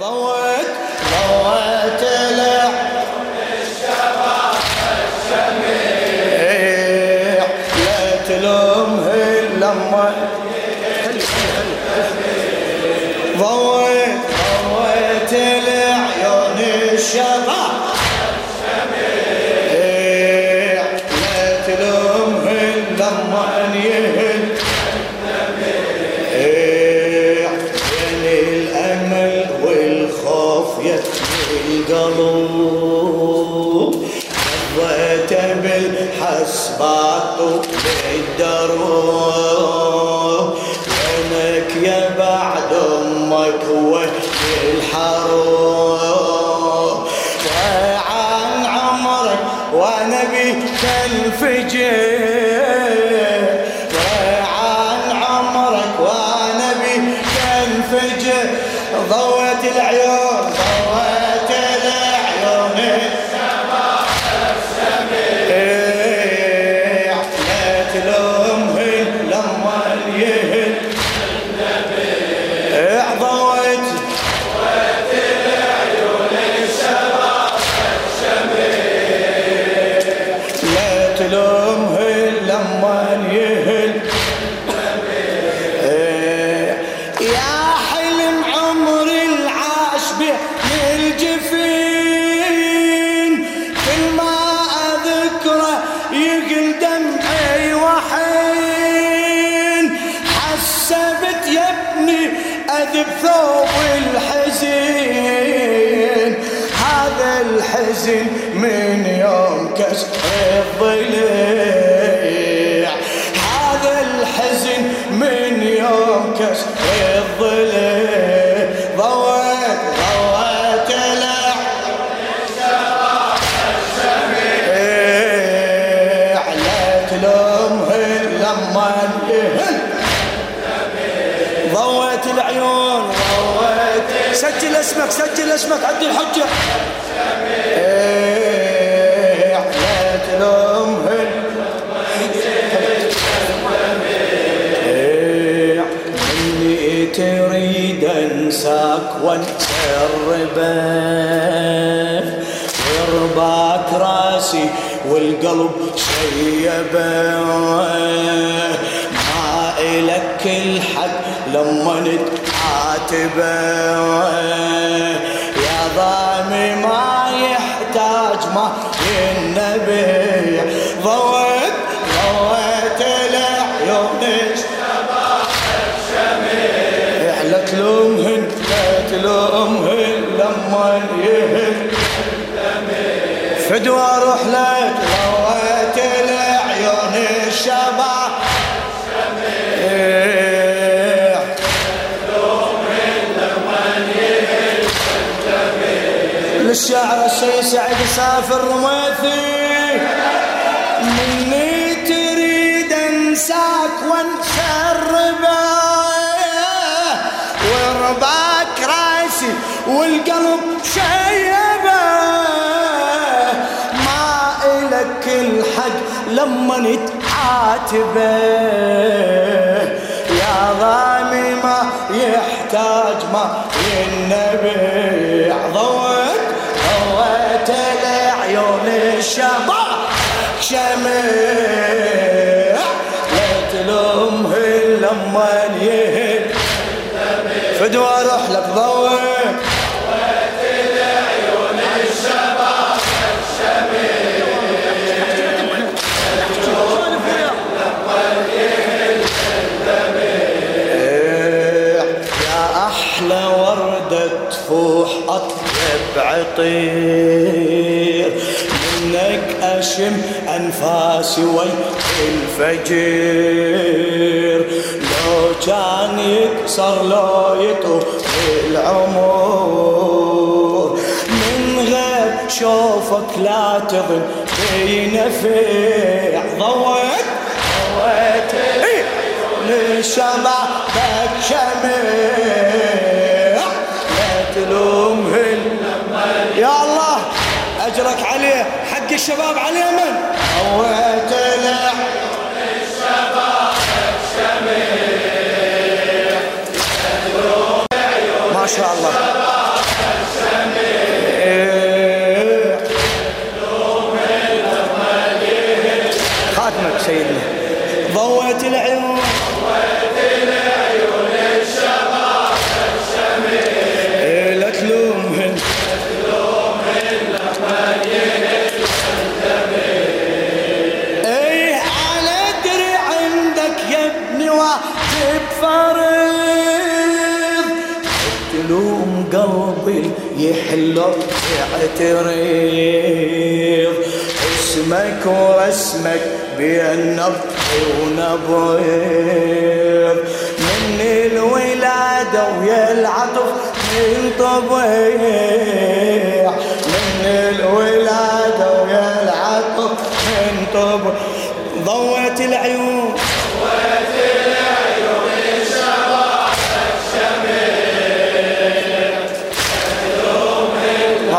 ضوت بالحسبات بالدروب وينك يا بعد أمك وجه الحروب. وعن عمرك وأنا بك الفجر. اذب ثوب الحزين. هذا الحزن من يوم كسر الضليع اسمك سجل اسمك عد الحجة إيه، لا تلومهن إيه، مني تريد انساك وانسى الربا راسي والقلب شيبه ما إلك الحق لما نتعاتبه يا ضامي ما يحتاج ما النبي ضوت ضوت العيون لا تلومهن لا تلومهن لما يهل فدوى أروح لك للشاعر السيد سعيد سافر رميثي مني تريد أنساك وانسى الربا ورباك راسي والقلب شيبه. ما إلك الحق لما نتعاتبه. يا ما يحتاج ما النبي الشباب. شمع لا تلومهن لما يهل فدوى أروح لك والفجر لو كان يكسر لو يطوف العمر من غير شوفك لا تظن في نفع ضوت ضوت إيه. لشبابك شمع لا تلومهن يا الله أجرك عليه حق الشباب على من؟ هويت يعترض. اسمك ورسمك بين نبض ونبض من الولادة ويا العطف من طبيع من الولادة ويا العطف من طبيع ضوت العيون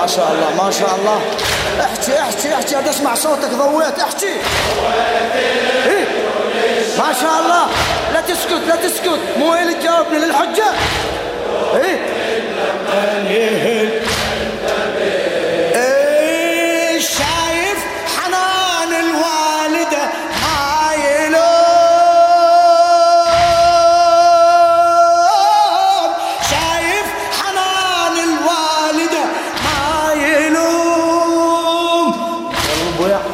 شاء الله ما شاء الله. احكي احكي احكي ابي اسمع صوتك ضويت احكي. إيه؟ ما شاء الله. لا تسكت لا تسكت. مو اللي تجاوبني للحجة؟ إيه؟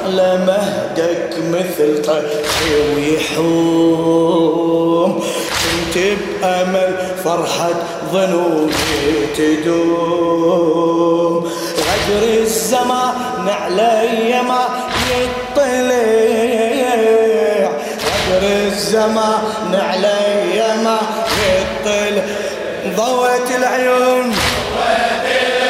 على مهدك مثل طير ويحوم. كنت بأمل فرحة ظنوني تدوم. غدر الزمان علي ما يطلع. غدر الزمان علي ما يطلع. ضوت العيون. ضوت العيون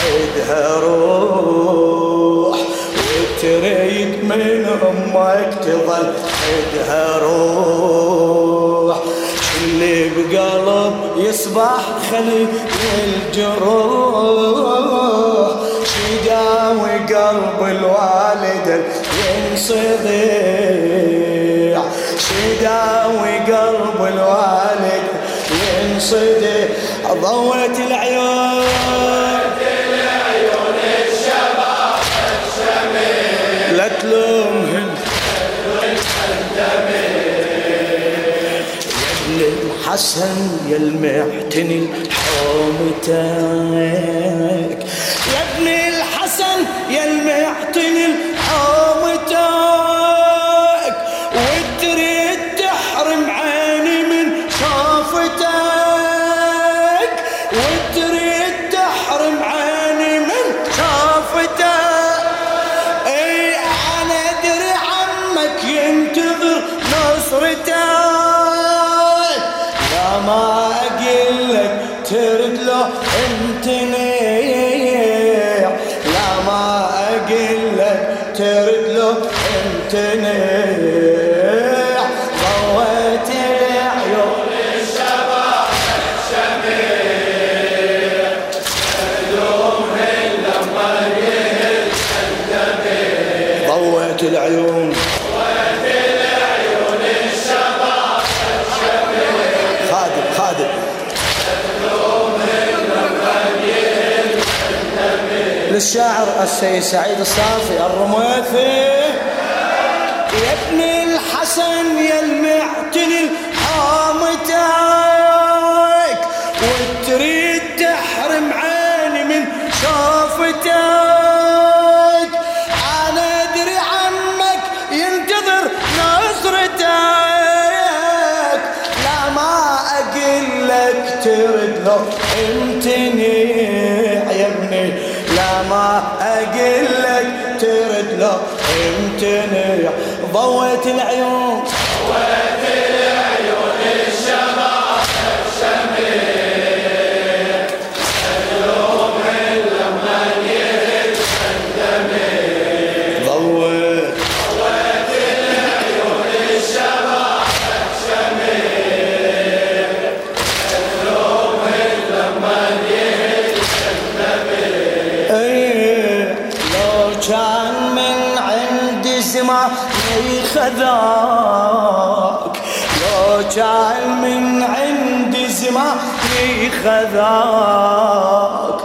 عيدها روح وتريد من أمك تظل عيدها روح اللي بقلب يصبح خلي الجروح. شداوي قلب الوالد ينصدع. شداوي قلب الوالد ينصدع. ضوت العيون. تلومهن ابن الحسن يا المعتني حومتك. له امتنيع للشاعر السيد سعيد الصافي الرميثي. يا ابن الحسن يا المعتني حامتك وتريد تحرم عيني من شافتك. أنا أدري عمك ينتظر نصرتك لا ما أقلك ترد له امتنيع ضويت العيون. ضويت الزمان خذاك. لو كان من عند الزمان خذاك.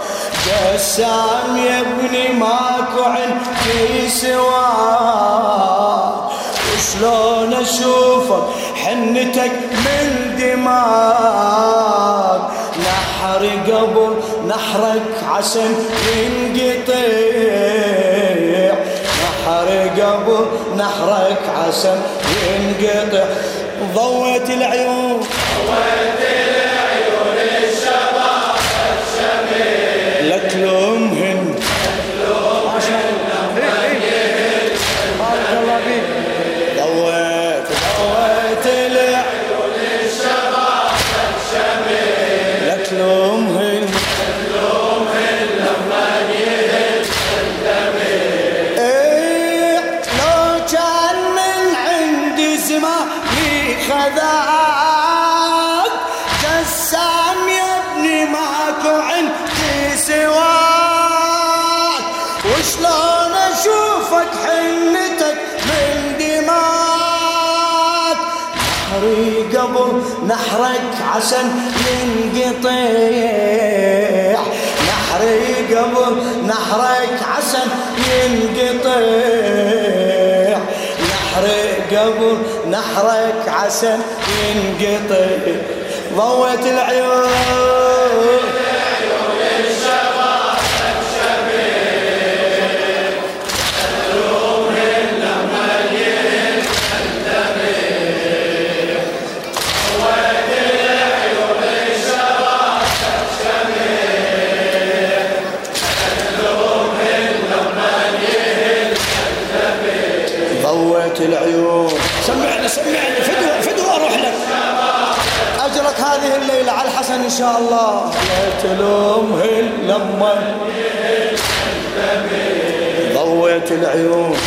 جسام يا ابني ماكو عندي سواك. وشلون أشوفك حنتك من دماغ؟ نحر قبل نحرك عشان ينقطع. نحر قبل نحرك عشان ينقطع. ضوت العيون. ضوت قبل نحرك عشان ينقطع. نحري قبل نحرك عشان ينقطع. نحري قبل نحرك عشان ينقطع. ضوت العيون. العيون سمعني سمعني فدوة فدوة أروح لك. أجرك هذه الليلة على الحسن إن شاء الله. لا تلومهن لما ضوت العيون.